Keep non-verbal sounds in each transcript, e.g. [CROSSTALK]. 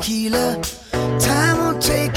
tequila. Time will take.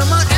Someone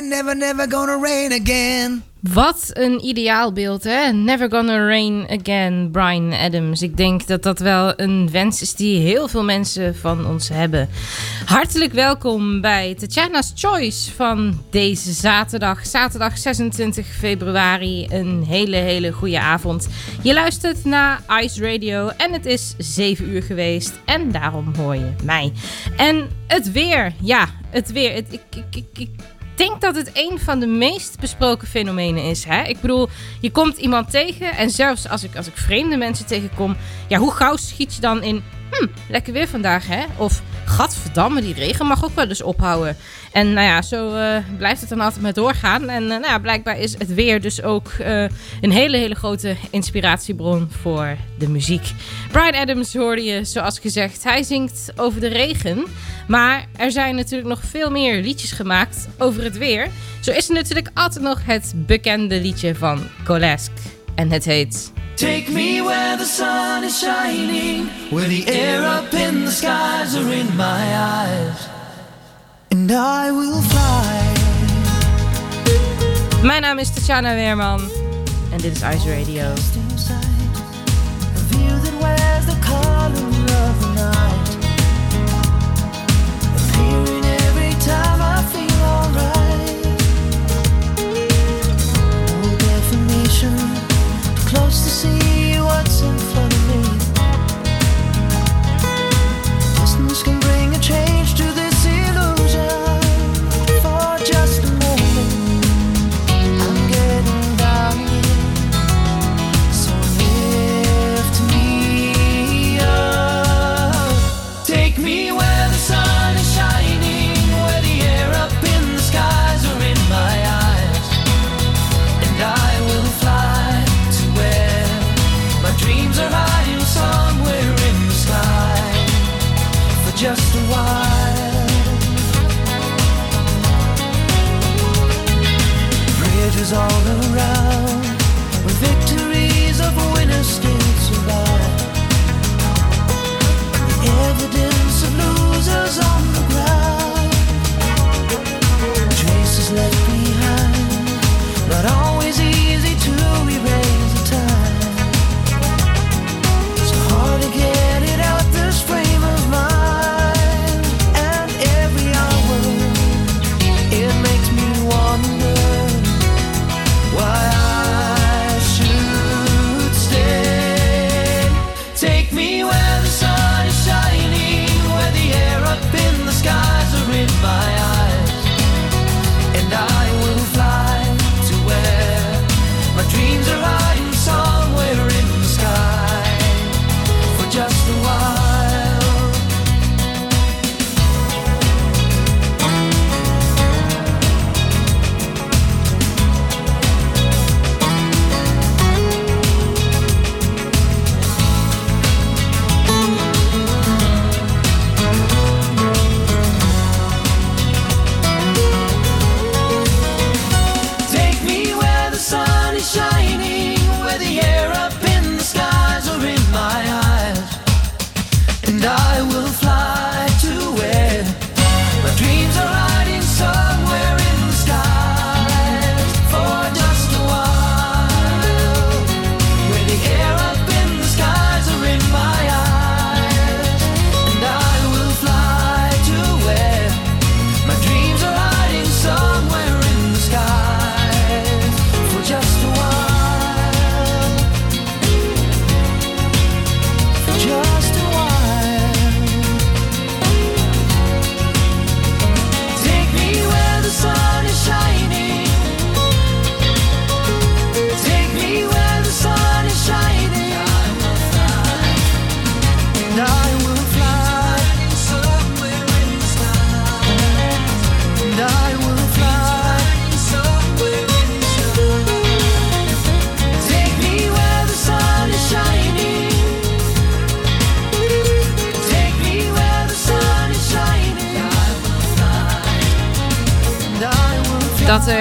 never, never gonna rain again. Wat een ideaalbeeld, hè? Never Gonna Rain Again, Brian Adams. Ik denk dat dat wel een wens is die heel veel mensen van ons hebben. Hartelijk welkom bij Tatjana's Choice van deze zaterdag. Zaterdag 26 februari. Een hele, hele goede avond. Je luistert naar Ice Radio en het is 7 uur geweest. En daarom hoor je mij. En het weer, ja, het weer. Ik, ik, ik, ik denk dat het een van de meest besproken fenomenen is. Hè? Ik bedoel, je komt iemand tegen en zelfs als ik, als ik vreemde mensen tegenkom, ja, hoe gauw schiet je dan in, hm, lekker weer vandaag, hè? Of, gadverdamme, die regen mag ook wel eens ophouden. En nou ja, zo eh, blijft het dan altijd maar doorgaan. En eh, nou ja, blijkbaar is het weer dus ook eh, een hele, hele grote inspiratiebron voor de muziek. Brian Adams hoorde je, zoals gezegd, hij zingt over de regen. Maar er zijn natuurlijk nog veel meer liedjes gemaakt over het weer. Zo is er natuurlijk altijd nog het bekende liedje van Colesk. En het heet... Take me where the sun is shining, where the air up in the skies are in my eyes, and I will fly. Mijn naam is Tatjana Weerman en dit is Ice Radio. what's in front of me.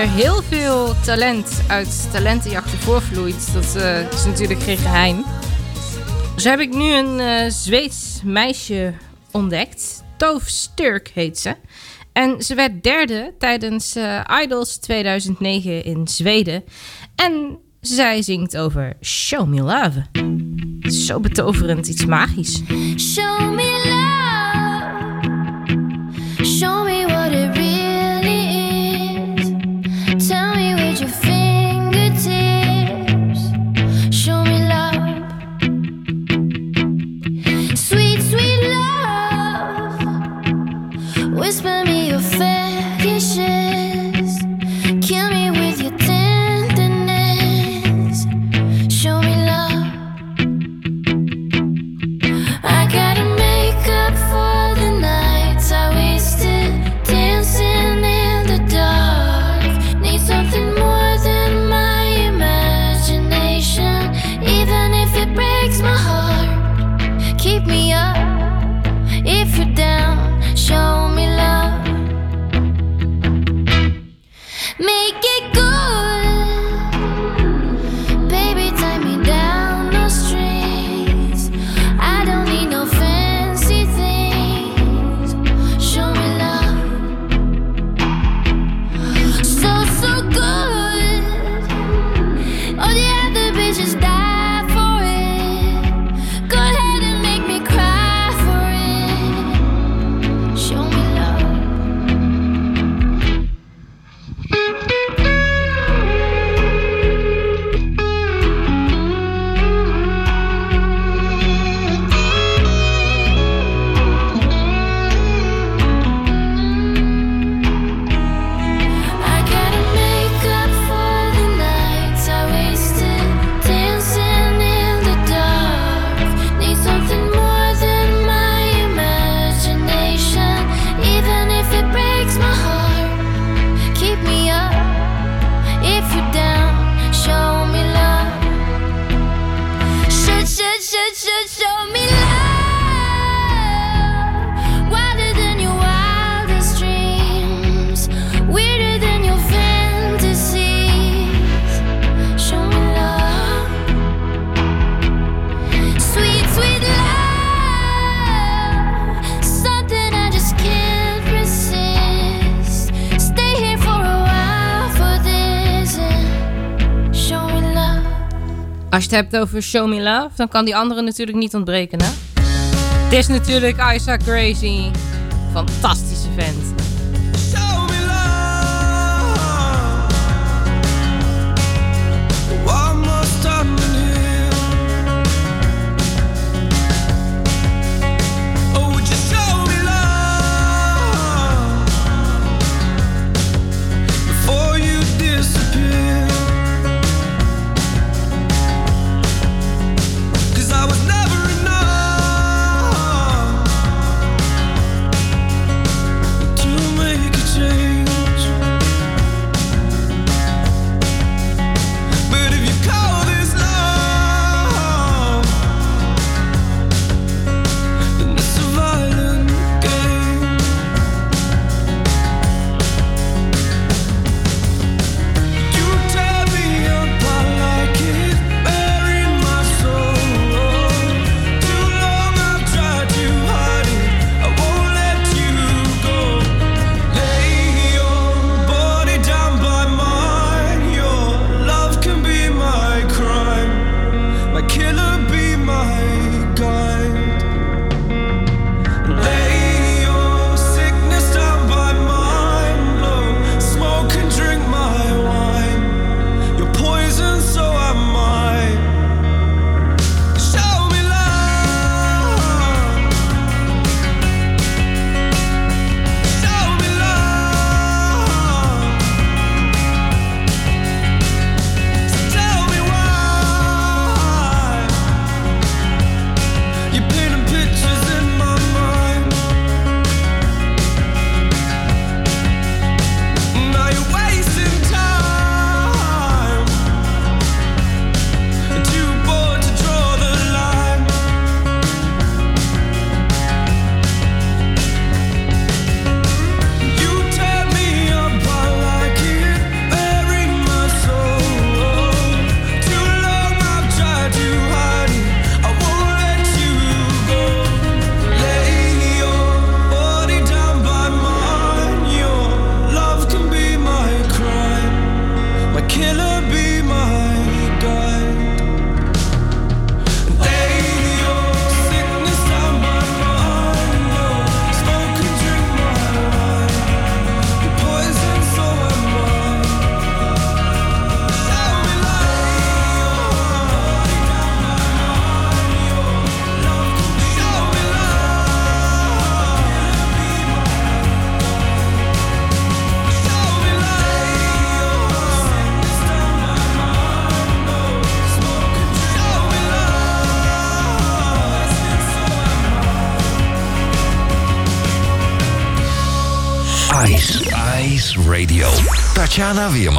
heel veel talent uit talentenjachten voorvloeit. Dat eh, is natuurlijk geen geheim. Zo heb ik nu een eh, Zweeds meisje ontdekt. Toof Sturk heet ze. En ze werd derde tijdens eh, Idols 2009 in Zweden. En zij zingt over Show Me Love. Zo betoverend, iets magisch. Show me. Whisper me Als je het hebt over Show Me Love, dan kan die andere natuurlijk niet ontbreken, hè? Het is natuurlijk Isaac Crazy. Fantastische vent. Já nada havia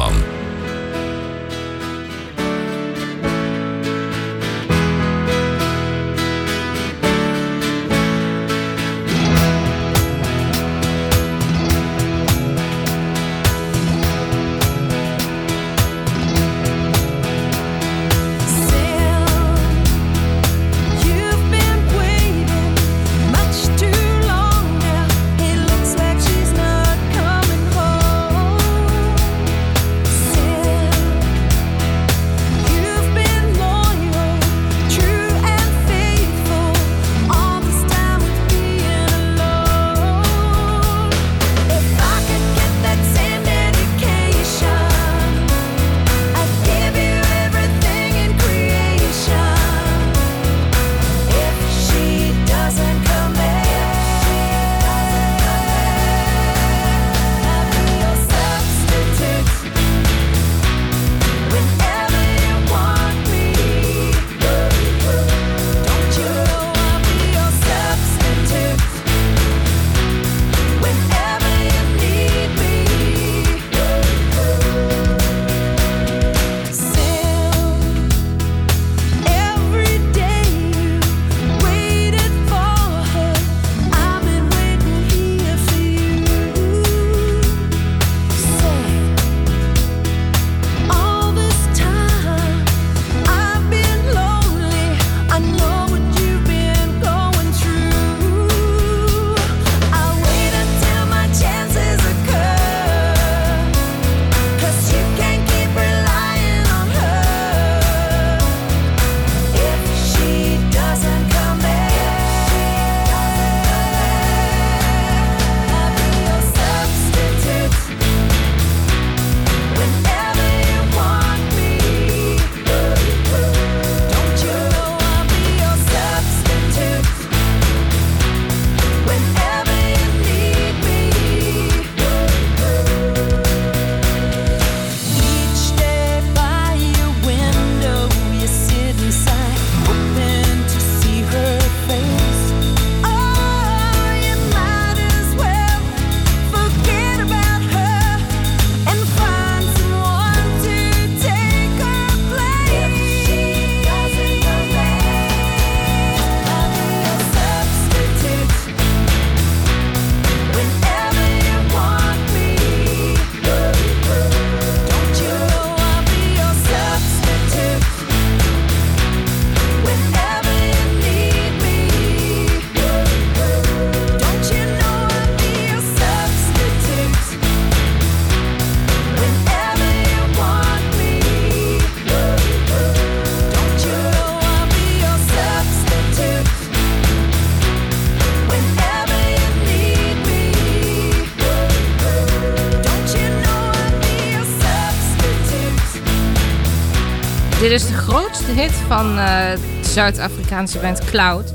van eh, de Zuid-Afrikaanse band Cloud.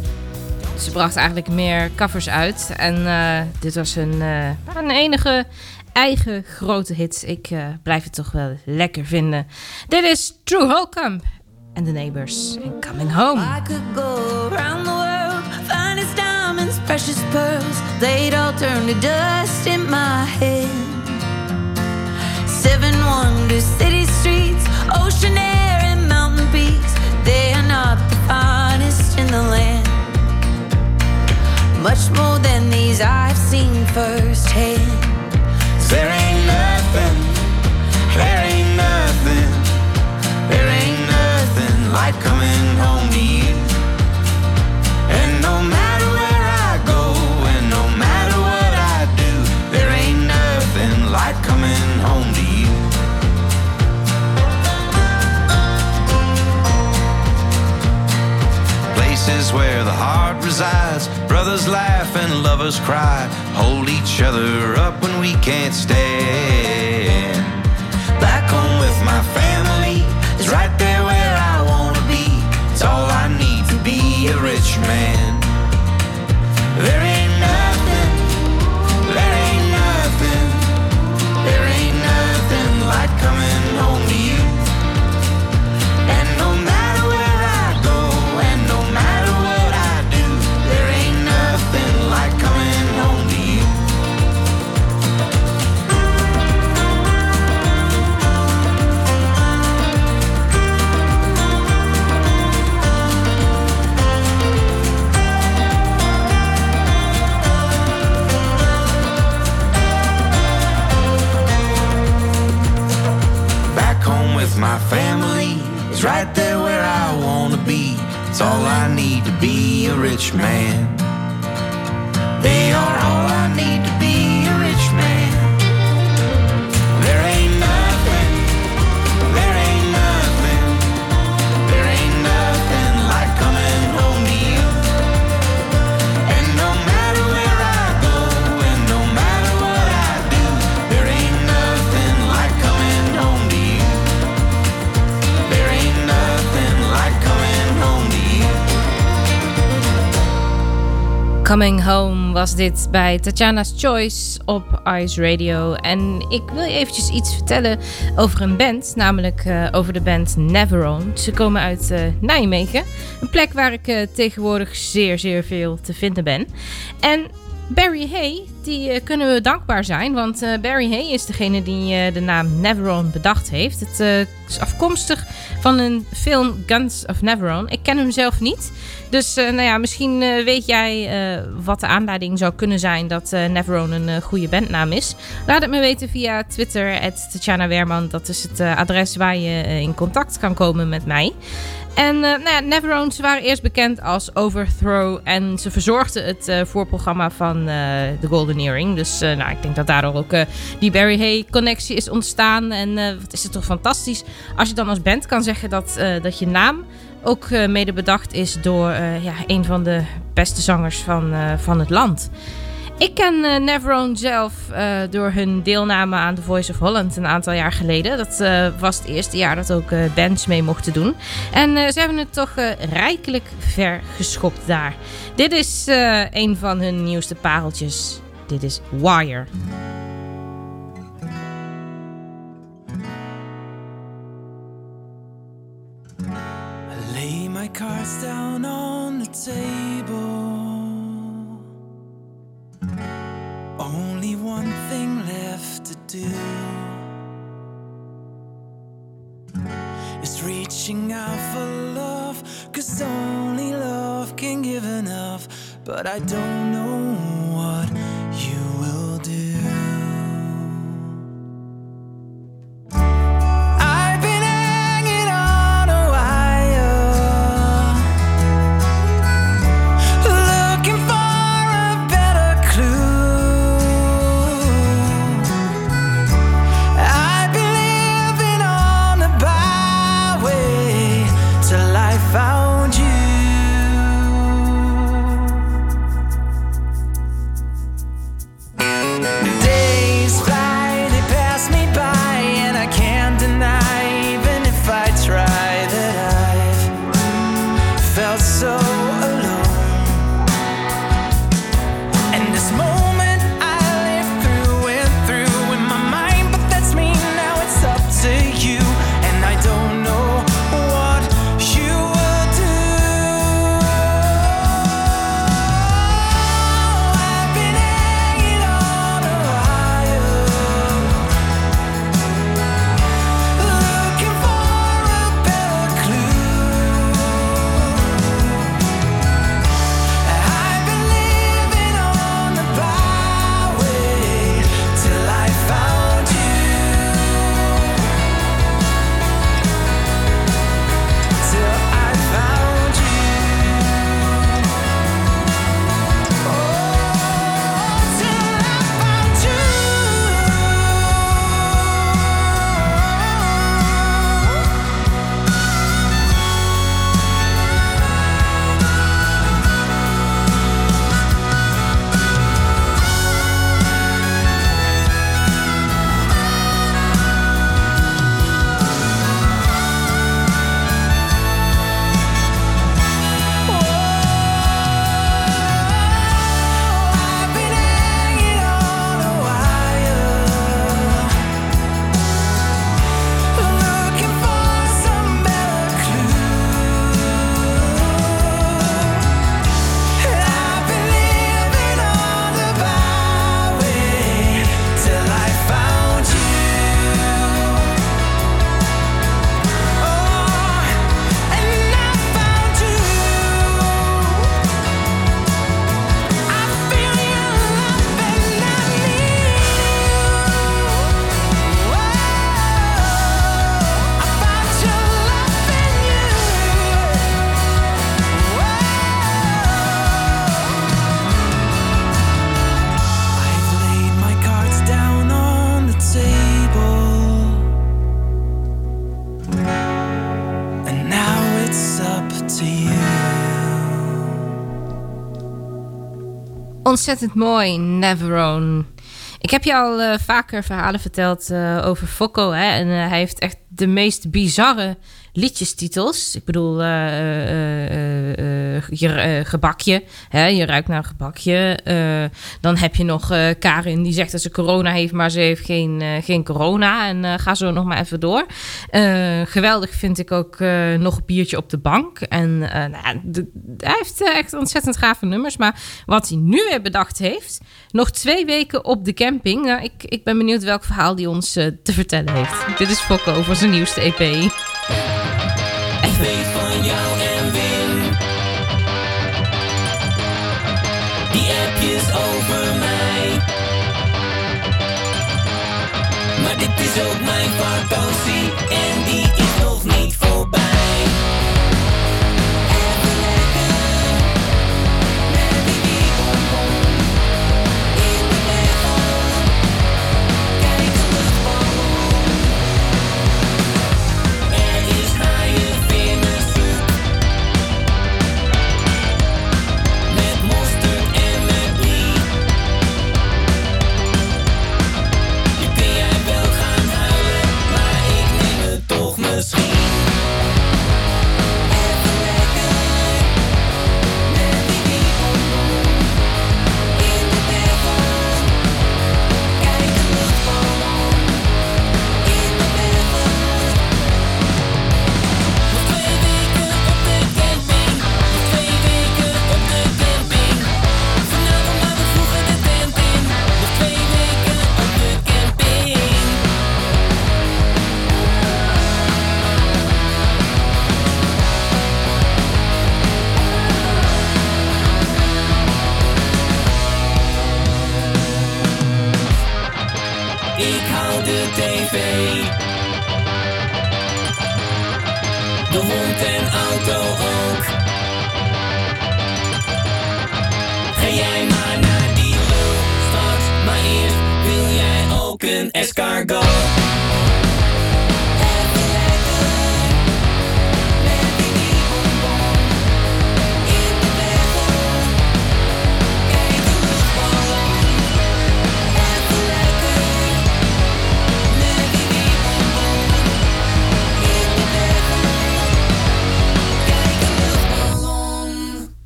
Ze bracht eigenlijk meer covers uit. En eh, dit was een, eh, enige eigen grote hit. Ik eh, blijf het toch wel lekker vinden. Dit is True Holcomb and the Neighbors and Coming Home. I could go around the world, finest diamonds, precious pearls. They'd all turn to dust in my head. Seven wonders, city streets, ocean air, the land. Much more than these I've seen firsthand. There ain't nothing, there ain't nothing, there ain't nothing like Where the heart resides, brothers laugh and lovers cry, hold each other up when we can't stand. Back home with my family is right there where I wanna be. It's all I need to be a rich man. Right there where I wanna be. It's all I need to be a rich man. Coming Home was dit bij Tatjana's Choice op Ice Radio. En ik wil je eventjes iets vertellen over een band, namelijk eh, over de band Neveron. Ze komen uit eh, Nijmegen, een plek waar ik eh, tegenwoordig zeer, zeer veel te vinden ben. En Barry Hay, die kunnen we dankbaar zijn, want Barry Hay is degene die de naam Neveron bedacht heeft. Het is afkomstig van een film Guns of Neveron. Ik ken hem zelf niet, dus eh, nou ja, misschien eh, weet jij eh, wat de aanleiding zou kunnen zijn dat eh, Neveron een goede bandnaam is. Laat het me weten via Twitter, Tatjana Weerman. Dat is het adres waar je in contact kan komen met mij. En eh nou ja, Neverone, ze waren eerst bekend als Overthrow. En ze verzorgden het voorprogramma van eh The Golden Earring. Dus nou, ik denk dat daardoor ook die Barry Hay connectie is ontstaan. En wat is het toch fantastisch als je dan als band kan zeggen dat, dat je naam ook eh, mede bedacht is door eh, ja, een van de beste zangers van, eh, van het land. Ik ken Neverone zelf door hun deelname aan The Voice of Holland een aantal jaar geleden. Dat was het eerste jaar dat ook bands mee mochten doen. En ze hebben het toch rijkelijk ver geschopt daar. Dit is een van hun nieuwste pareltjes. Dit is Wire. Cards down on the table. Only one thing left to do is reaching out for love. Cause only love can give enough. But I don't know what Ontzettend mooi, Neverone. Ik heb je al eh, vaker verhalen verteld eh, over Fokko. Hè? En eh, hij heeft echt de meest bizarre liedjestitels. Ik bedoel, eh, eh, eh, je gebakje. Hè? Je ruikt naar een gebakje. Dan heb je nog Karin die zegt dat ze corona heeft, maar ze heeft geen, geen corona. En ga zo nog maar even door. Geweldig vind ik ook nog een biertje op de bank. En nou hij heeft echt ontzettend gave nummers. Maar wat hij nu weer bedacht heeft, nog twee weken op de camping. Nou, ik, ik ben benieuwd welk verhaal hij ons te vertellen heeft. Dit is Fokko voor zijn nieuwste E EP. weet van jou en Wim. Die appjes over mij. Maar dit is ook mijn vakantie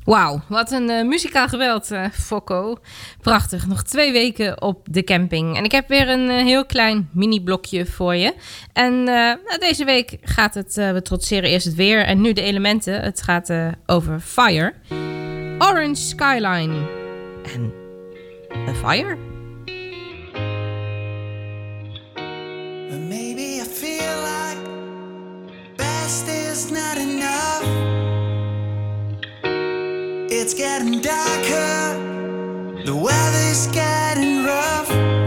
Wauw, wat een eh, muzikaal geweld, eh Fokko. Prachtig, nog twee weken op de camping. En ik heb weer een eh, heel klein mini-blokje voor je. En nou, deze week gaat het, we trotseren eerst het weer en nu de elementen. Het gaat over fire. Orange Skyline. En een fire. Maybe I feel like best is not enough. It's getting darker, the weather's getting rough.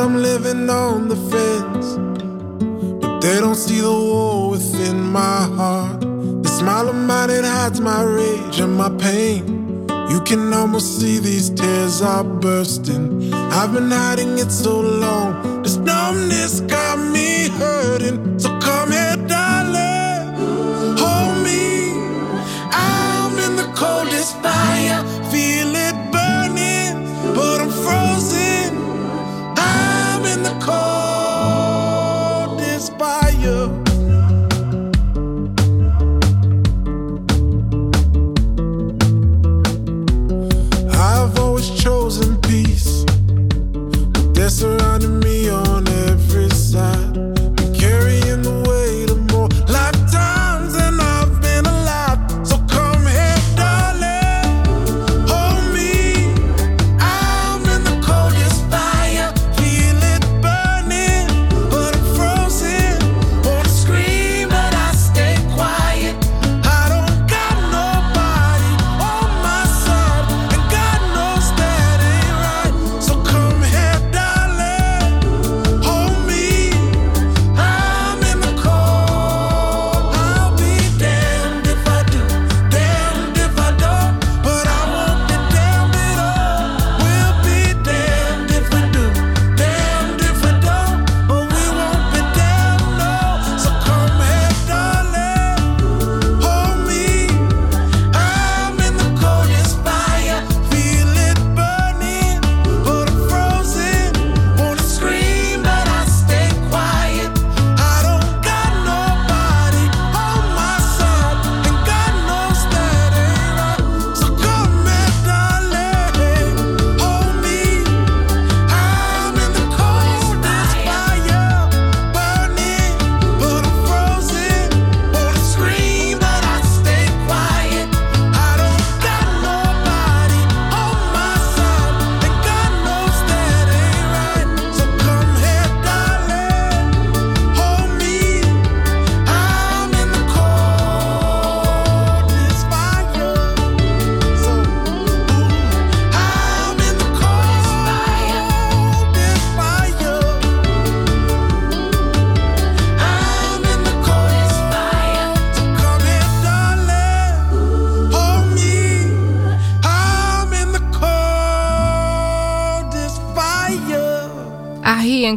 I'm living on the fence. But they don't see the war within my heart. The smile of mine, it hides my rage and my pain. You can almost see these tears are bursting. I've been hiding it so long. This numbness got me hurting. So come here, darling. Hold me. I'm in the coldest fire.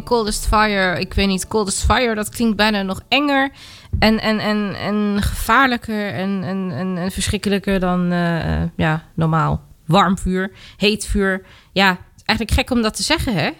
Coldest Fire. Ik weet niet, Coldest Fire, dat klinkt bijna nog enger. En, en, en, en gevaarlijker en, en, en, verschrikkelijker dan eh, eh, ja, normaal. Warm vuur, heet vuur. Ja, eigenlijk gek om dat te zeggen, hè?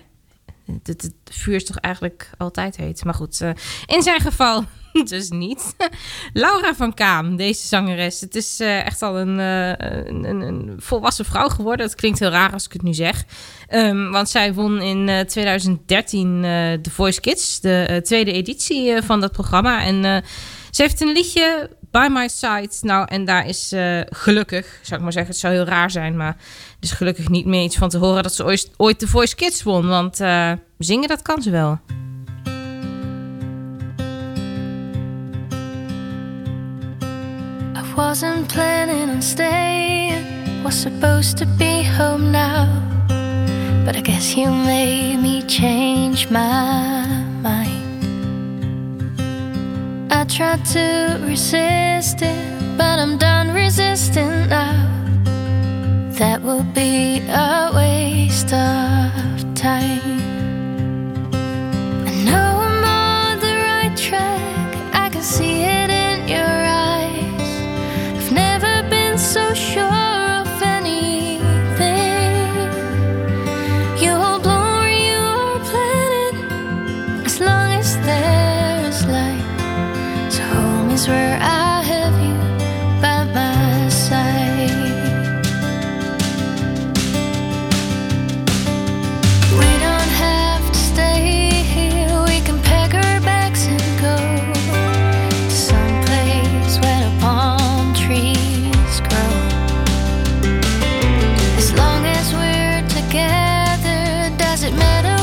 Het, het, vuur is toch eigenlijk altijd heet. Maar goed, eh, in zijn geval [LAUGHS] dus niet. [LAUGHS] Laura van Kaam, deze zangeres. Het is eh, echt al een, eh, een, een, een volwassen vrouw geworden. Het klinkt heel raar als ik het nu zeg. Ehm, want zij won in eh, 2013 eh The Voice Kids, de tweede editie van dat programma. En ze heeft een liedje, By My Side. Nou, en daar is eh, gelukkig, zou ik maar zeggen, het zou heel raar zijn, maar is gelukkig niet meer iets van te horen dat ze ooit, ooit The Voice Kids won. Want eh, zingen, dat kan ze wel. I wasn't planning on staying. Was supposed to be home now. But I guess you made me change my mind. I tried to resist it, but I'm done resisting now. That would be a waste of time. I know it matter?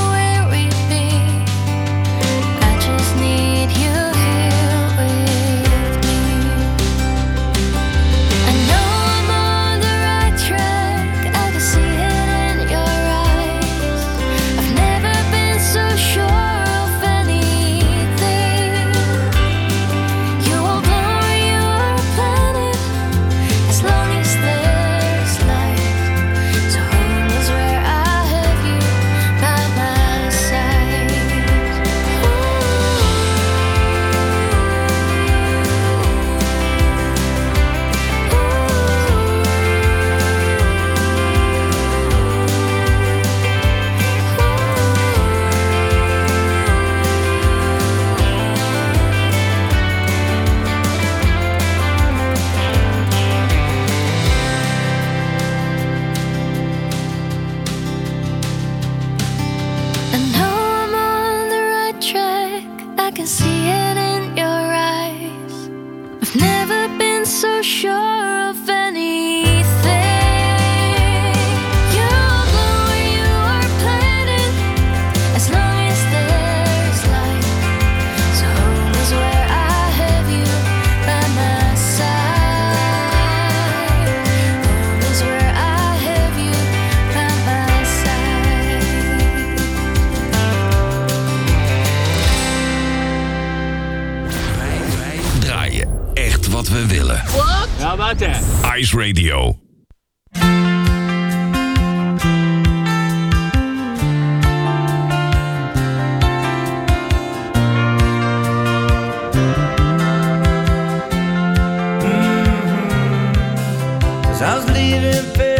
living.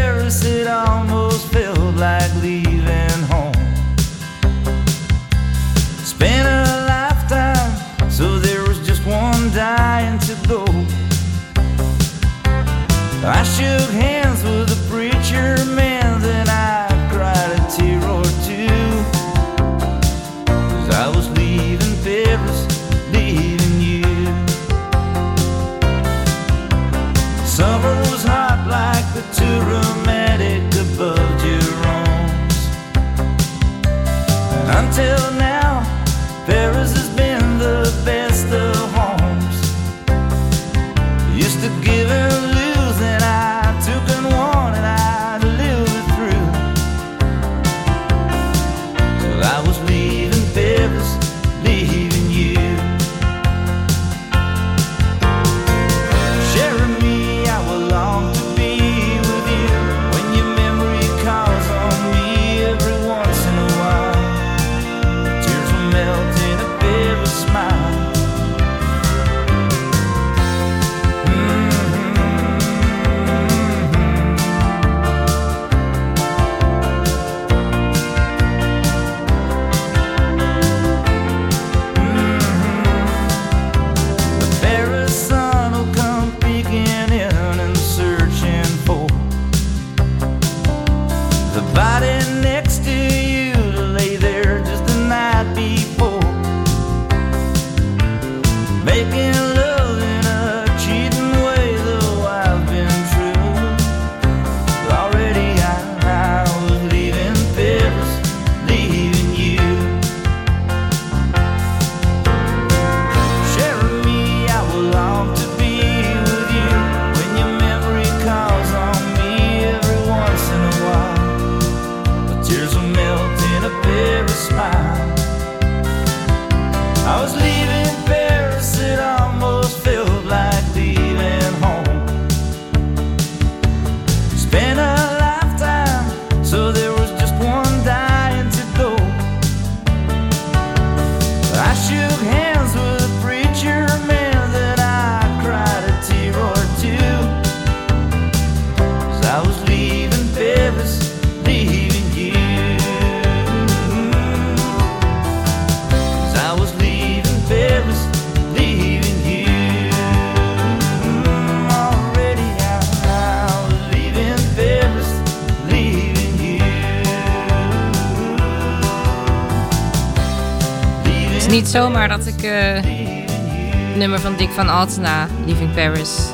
Zomaar dat ik eh, het nummer van Dick van Altena, Leaving Paris,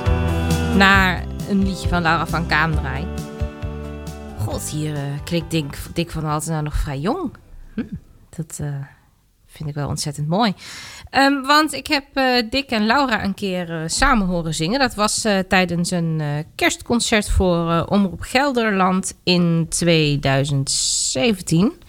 naar een liedje van Laura van Kaam draai. God, hier eh, klinkt Dick, van Altena nog vrij jong. Hm, dat eh, vind ik wel ontzettend mooi. Ehm, want ik heb eh, Dick en Laura een keer eh, samen horen zingen. Dat was eh, tijdens een eh, kerstconcert voor eh, Omroep Gelderland in 2017.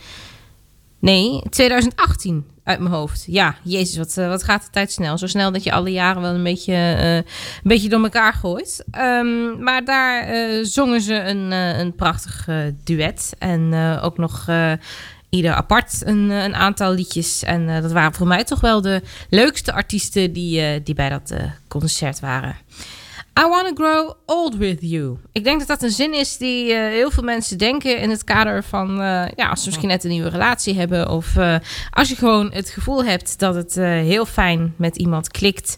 Nee, 2018 uit mijn hoofd. Ja, jezus, wat, eh, wat gaat de tijd snel. Zo snel dat je alle jaren wel een beetje, eh, een beetje door elkaar gooit. Ehm, maar daar eh, zongen ze een, een prachtig duet. En ook nog ieder apart een, een aantal liedjes. En dat waren voor mij toch wel de leukste artiesten die, die bij dat concert waren. I wanna grow old with you. Ik denk dat dat een zin is die eh, heel veel mensen denken in het kader van eh, ja, als ze misschien net een nieuwe relatie hebben of eh, als je gewoon het gevoel hebt dat het heel fijn met iemand klikt.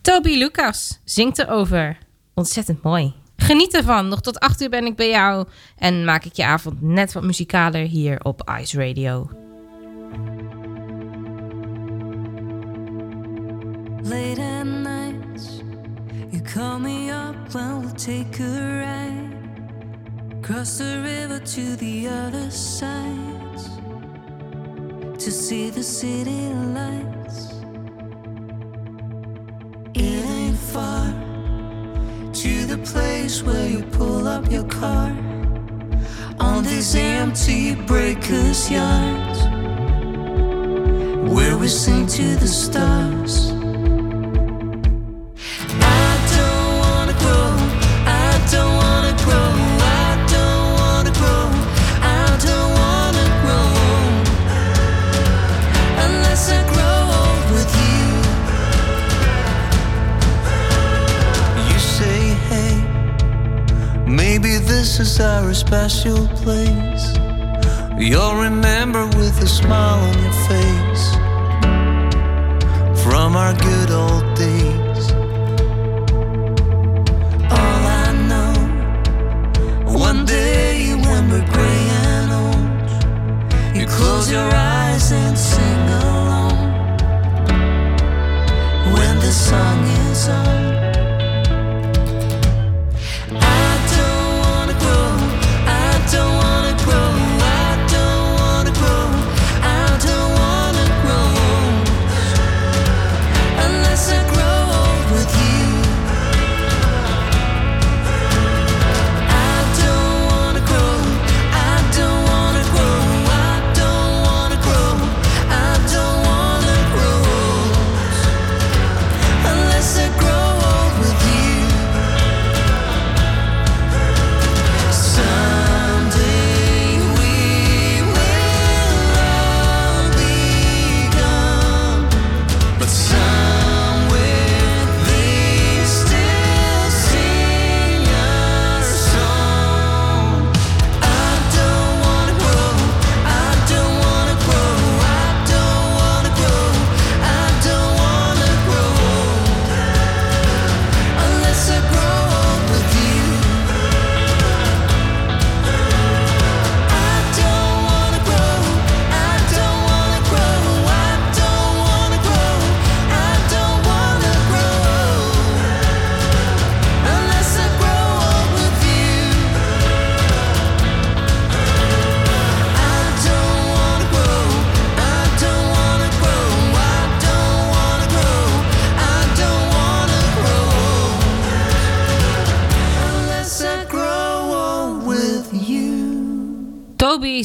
Toby Lucas zingt erover. Ontzettend mooi. Geniet ervan. Nog tot 8 uur ben ik bij jou en maak ik je avond net wat muzikaler hier op Ice Radio. Call me up and we'll take a ride. Cross the river to the other side to see the city lights. It ain't far to the place where you pull up your car on these empty breaker's yards where we sing to the stars. Christmas is our special place. You'll remember with a smile on your face from our good old days. All I know, one day when we're gray and old, you close your eyes and sing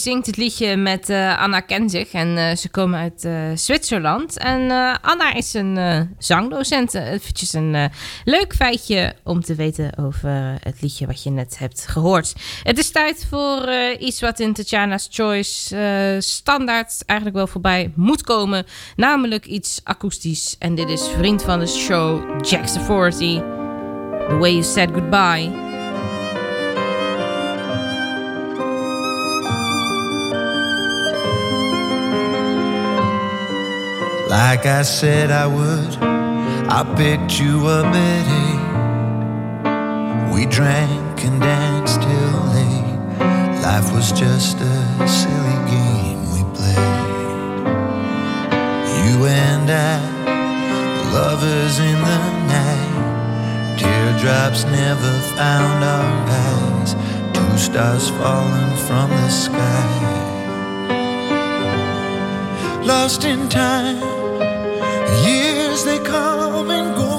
zingt het liedje met eh, Anna Kenzig en eh, ze komen uit eh, Zwitserland. En Anna is een zangdocent. Eventjes een leuk feitje om te weten over het liedje wat je net hebt gehoord. Het is tijd voor iets wat in Tatjana's Choice standaard eigenlijk wel voorbij moet komen. Namelijk iets akoestisch. En dit is vriend van de show, Jack Forty. The Way You Said Goodbye. Like I said I would, I picked you up at eight. We drank and danced till late. Life was just a silly game we played. You and I, lovers in the night. Teardrops never found our eyes. Two stars falling from the sky. Lost in time. Years they come and go.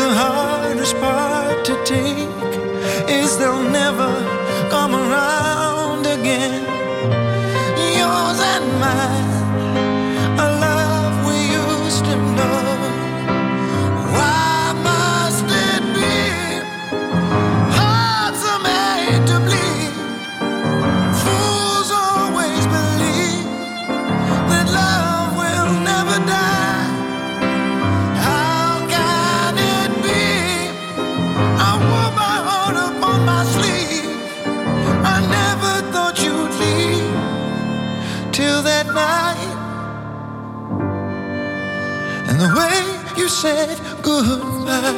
The hardest part to take is they'll never come around again. Yours and mine, said goodbye.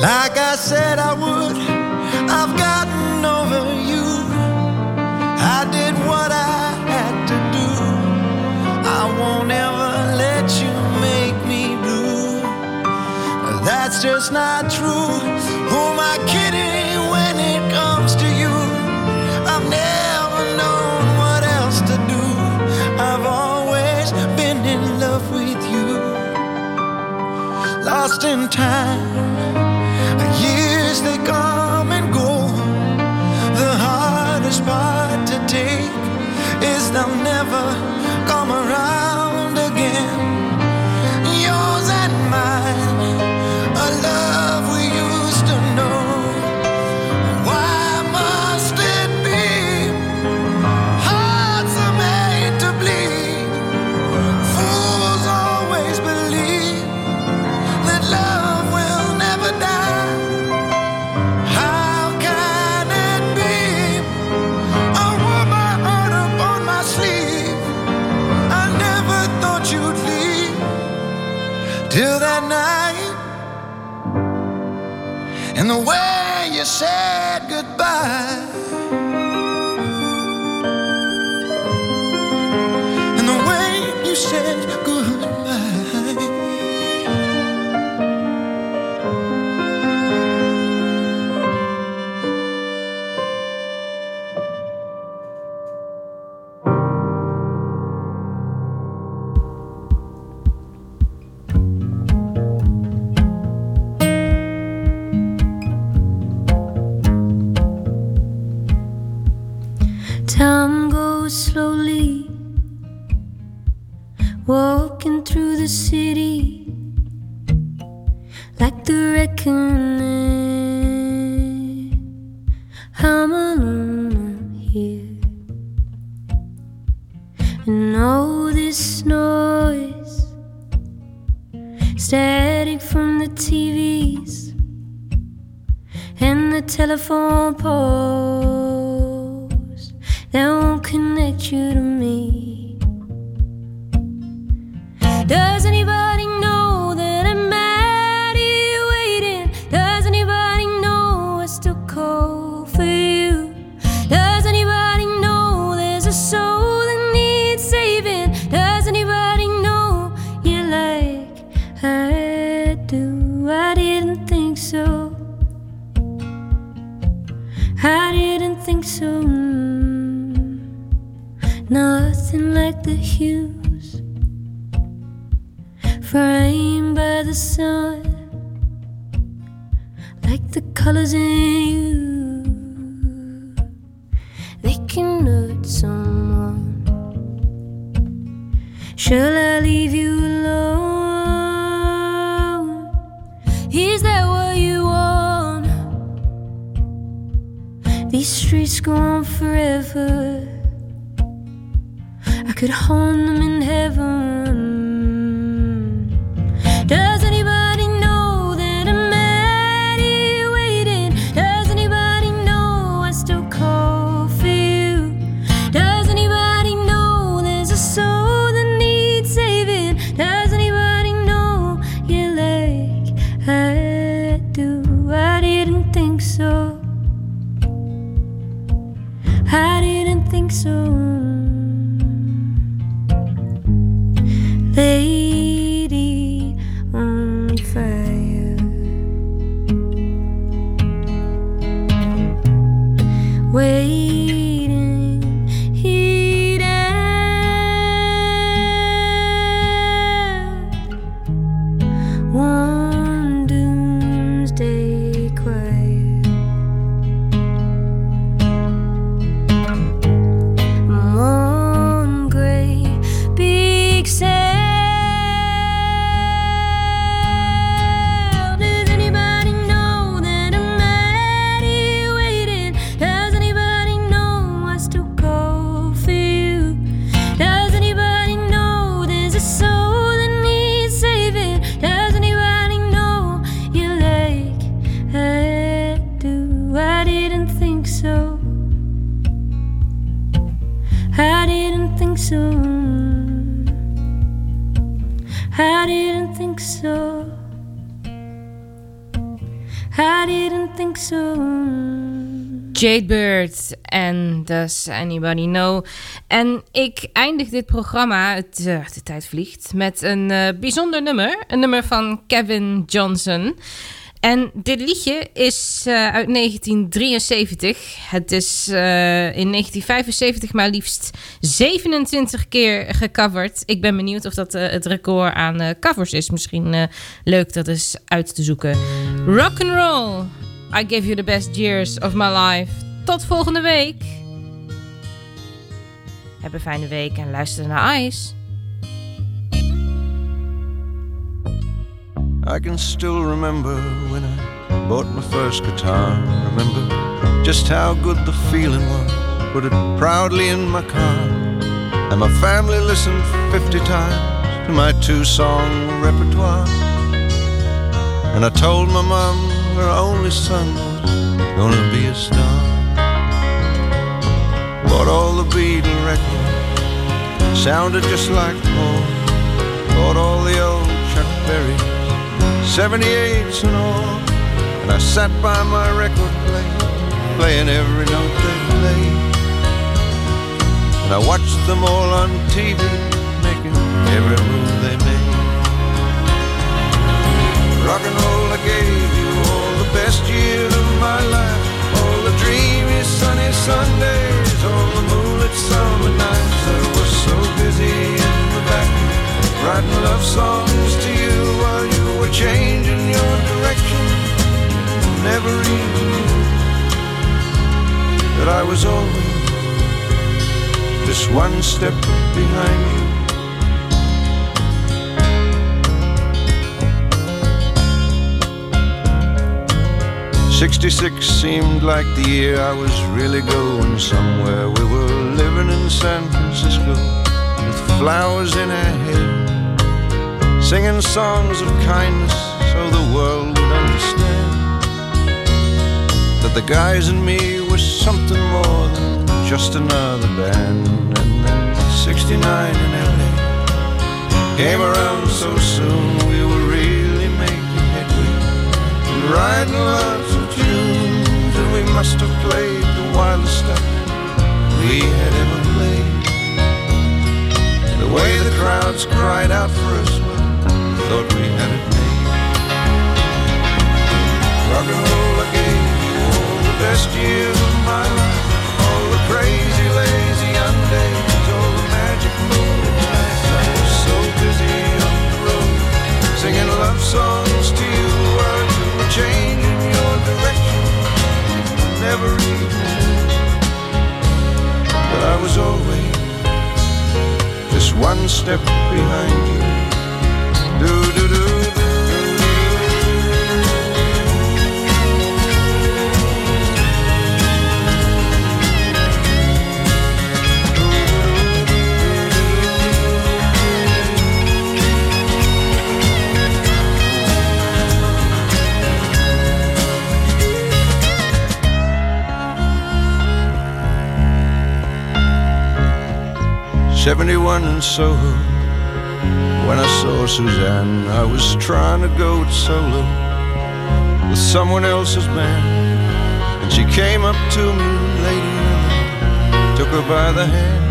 Like I said I would, just not true. Who am I kidding when it comes to you? I've never known what else to do. I've always been in love with you. Lost in time. And the way Does Anybody Know. En ik eindig dit programma, het, eh, de tijd vliegt, met een eh, bijzonder nummer. Een nummer van Kevin Johnson. En dit liedje is eh, uit 1973. Het is in 1975 maar liefst 27 keer gecoverd. Ik ben benieuwd of dat het record aan covers is. Misschien leuk dat eens uit te zoeken. Rock and roll. I give you the best years of my life. Tot volgende week. Heb een fijne week en luister naar Ice. I can still remember when I bought my first guitar. Remember just how good the feeling was. Put it proudly in my car. And my family listened 50 times to my two song repertoire. And I told my mom her only son was gonna be a star. Bought all the Beatle records, sounded just like home. Bought all the old Chuck Berry cherries, 78s and all. And I sat by my record player, playing every note they played. And I watched them all on TV, making every move they made. Rock and roll, I gave you all the best years of my life. All the dreamy sunny Sundays, all the moonlit summer nights. I was so busy in the back, writing love songs to you while you were changing your direction. Never even knew that I was always just one step behind you. Sixty-six seemed like the year I was really going somewhere. We were living in San Francisco with flowers in our hair, singing songs of kindness so the world would understand that the guys and me were something more than just another band. And then 69 in LA came around so soon, we were really making headway and lots of tunes, and we must have played the wildest stuff we had ever played. The way the crowds cried out for us, well, thought we had it made. Rock and roll, I gave you all the best years of my life, all the crazy, lazy young days, all the magic moonlit nights. I was so busy on the road, singing love songs to you while you were direction. Never even that I was always just one step behind you. Do do do. Seventy-one in Soho. When I saw Suzanne, I was trying to go solo with someone else's band. And she came up to me, lady, took her by the hand.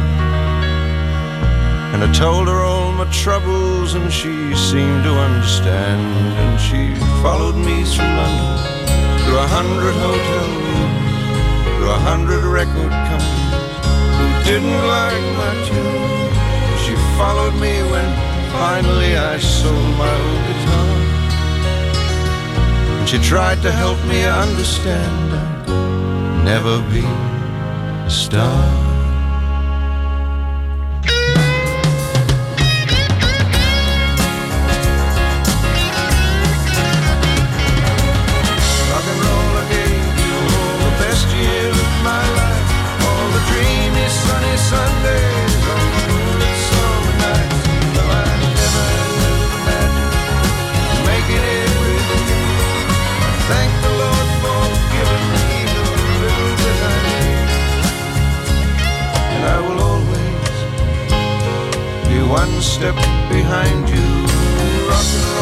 And I told her all my troubles, and she seemed to understand. And she followed me through London, through a hundred hotel rooms, through a hundred record companies didn't like my tune. She followed me when finally I sold my old guitar. And she tried to help me understand I'd never be a star. One step behind you. Rock